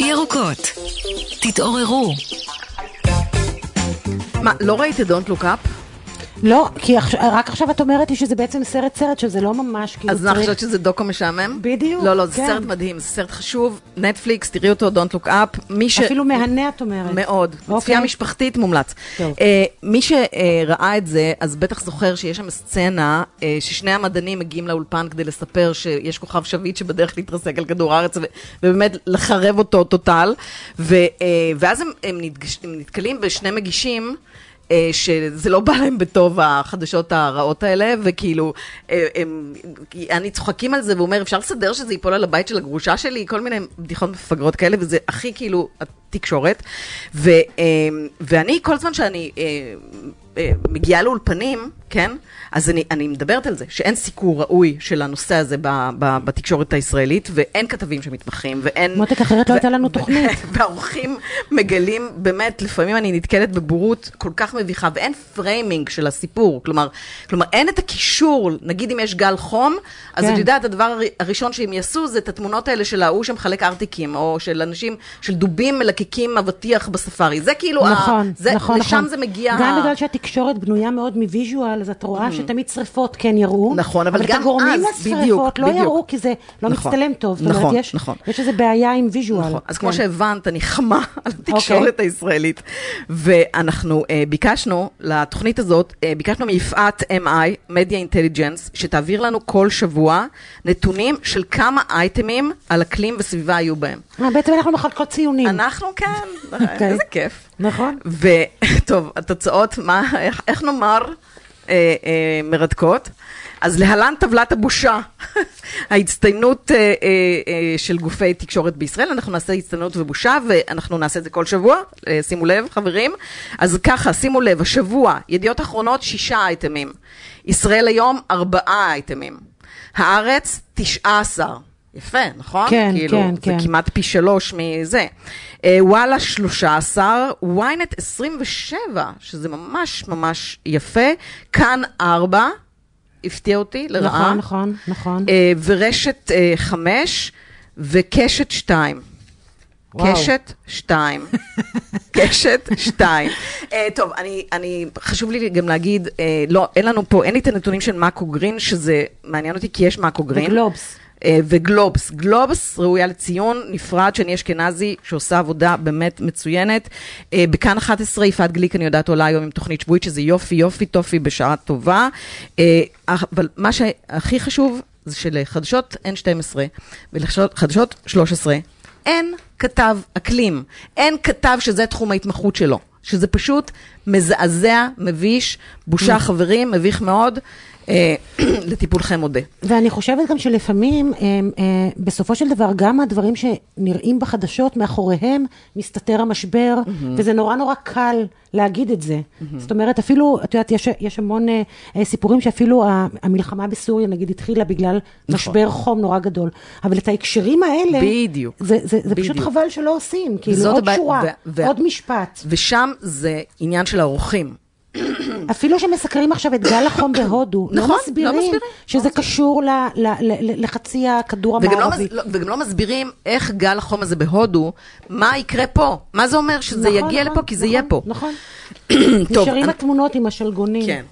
ירוקות, תתעוררו. מה, לא ראית את Don't Look Up? לא, כי עכש- רק עכשיו את אומרת לי שזה בעצם סרט סרט, שזה לא ממש כאילו אז אני חושבת שזה דוקו משעמם? בדיוק, לא, לא, זה כן. סרט מדהים, זה סרט חשוב, נטפליקס, תראי אותו, Don't Look Up. מי ש... אפילו מהנה את אומרת. מאוד. אוקיי. צפייה משפחתית מומלץ. טוב. אה, מי שראה את זה, אז בטח זוכר שיש שם סצנה אה, ששני המדענים מגיעים לאולפן כדי לספר שיש כוכב שביט שבדרך להתרסק על כדור הארץ, ו- ובאמת לחרב אותו טוטל. ו- אה, ואז הם, הם, נתגש, הם נתקלים בשני מגישים. אה, שזה לא בא להם בטוב, החדשות הרעות האלה, וכאילו, אה, הם, אני צוחקים על זה, והוא אומר, אפשר לסדר שזה ייפול על הבית של הגרושה שלי? כל מיני בדיחות מפגרות כאלה, וזה הכי כאילו התקשורת. ו, אה, ואני, כל זמן שאני אה, אה, מגיעה לאולפנים, כן? אז אני, אני מדברת על זה, שאין סיקור ראוי של הנושא הזה ב, ב, בתקשורת הישראלית, ואין כתבים שמתמחים, ואין... מותק, אחרת לא ו- הייתה לנו תוכנית. והאורחים מגלים, באמת, לפעמים אני נתקלת בבורות כל כך מביכה, ואין framing של הסיפור. כלומר, כלומר אין את הקישור, נגיד אם יש גל חום, אז כן. את יודעת, הדבר הר- הראשון שהם יעשו זה את התמונות האלה של ההוא שמחלק ארטיקים, או של אנשים, של דובים מלקקים אבטיח בספארי. זה כאילו, ה- נכון, זה, נכון, לשם נכון. זה מגיע. גם ה- בגלל שהתקשורת בנויה מאוד מ-visual, אז את רואה שתמיד שרפות כן יראו. נכון, אבל אבל גם את הגורמים אז, בדיוק, לשרפות לא בדיוק. יראו, כי זה לא נכון, מצטלם טוב. זאת נכון, אומרת, יש- נכון. יש איזו בעיה עם visual. נכון. אז כמו כן. שהבנת, אני חמה על התקשורת אוקיי. הישראלית. ואנחנו אה, ביקשנו, לתוכנית הזאת, אה, ביקשנו מיפעת MI, מדיה אינטליג'נס, שתעביר לנו כל שבוע נתונים של כמה אייטמים על אקלים וסביבה היו בהם. אה, בעצם אנחנו מחלקות ציונים. אנחנו כן, אוקיי. איזה כיף. נכון. וטוב, התוצאות, מה, איך, איך נאמר, אה, אה, מרתקות. אז להלן טבלת הבושה, ההצטיינות אה, אה, אה, של גופי תקשורת בישראל, אנחנו נעשה הצטיינות ובושה, ואנחנו נעשה את זה כל שבוע, אה, שימו לב חברים. אז ככה, שימו לב, השבוע, ידיעות אחרונות, שישה אייטמים. ישראל היום, ארבעה אייטמים. הארץ, תשעה עשר. יפה, נכון? כן, כאילו, כן, זה כן. כמעט פי שלוש מזה. אה, וואלה 13, ynet 27, שזה ממש ממש יפה. כאן 4, הפתיע אותי לרעה. נכון, נכון, נכון. אה, ורשת 5, וקשת 2. וואו. קשת 2. קשת 2. טוב, אני, אני, חשוב לי גם להגיד, אה, לא, אין לנו פה, אין לי את הנתונים של מאקו גרין, שזה מעניין אותי כי יש מאקו גרין. וגלובס. אה, וגלובס. גלובס ראויה לציון, נפרד, שני אשכנזי, שעושה עבודה באמת מצוינת. אה, בכאן 11, יפעת גליק, אני יודעת, עולה היום עם תוכנית שבועית, שזה יופי, יופי, טופי, בשעה טובה. אה, אבל מה שהכי חשוב, זה שלחדשות N12 ולחדשות 13, אין כתב אקלים. אין כתב שזה תחום ההתמחות שלו. שזה פשוט מזעזע, מביש, בושה חברים, מביך מאוד. אה, לטיפולכם מודה. ואני חושבת גם שלפעמים, הם, אה, בסופו של דבר, גם הדברים שנראים בחדשות, מאחוריהם מסתתר המשבר, וזה נורא נורא קל להגיד את זה. זאת אומרת, אפילו, את יודעת, יש, יש המון אה, אה, סיפורים שאפילו המלחמה בסוריה, נגיד, התחילה בגלל נכון. משבר חום נורא גדול. אבל את ההקשרים האלה, בדיוק. זה, זה, זה פשוט. חבל שלא עושים. כאילו, עוד שורה, עוד משפט. ושם זה עניין של האורחים. אפילו שמסקרים עכשיו את גל החום בהודו, נכון, לא לא מסבירים שזה קשור ל- ל- ל- לחצי הכדור לא, המערבי. לא, וגם לא מסבירים איך גל החום הזה בהודו, מה יקרה פה. מה זה אומר שזה נכון, יגיע נכון, לפה? כי זה נכון, יהיה פה. נכון. נשארים התמונות עם השלגונים. כן.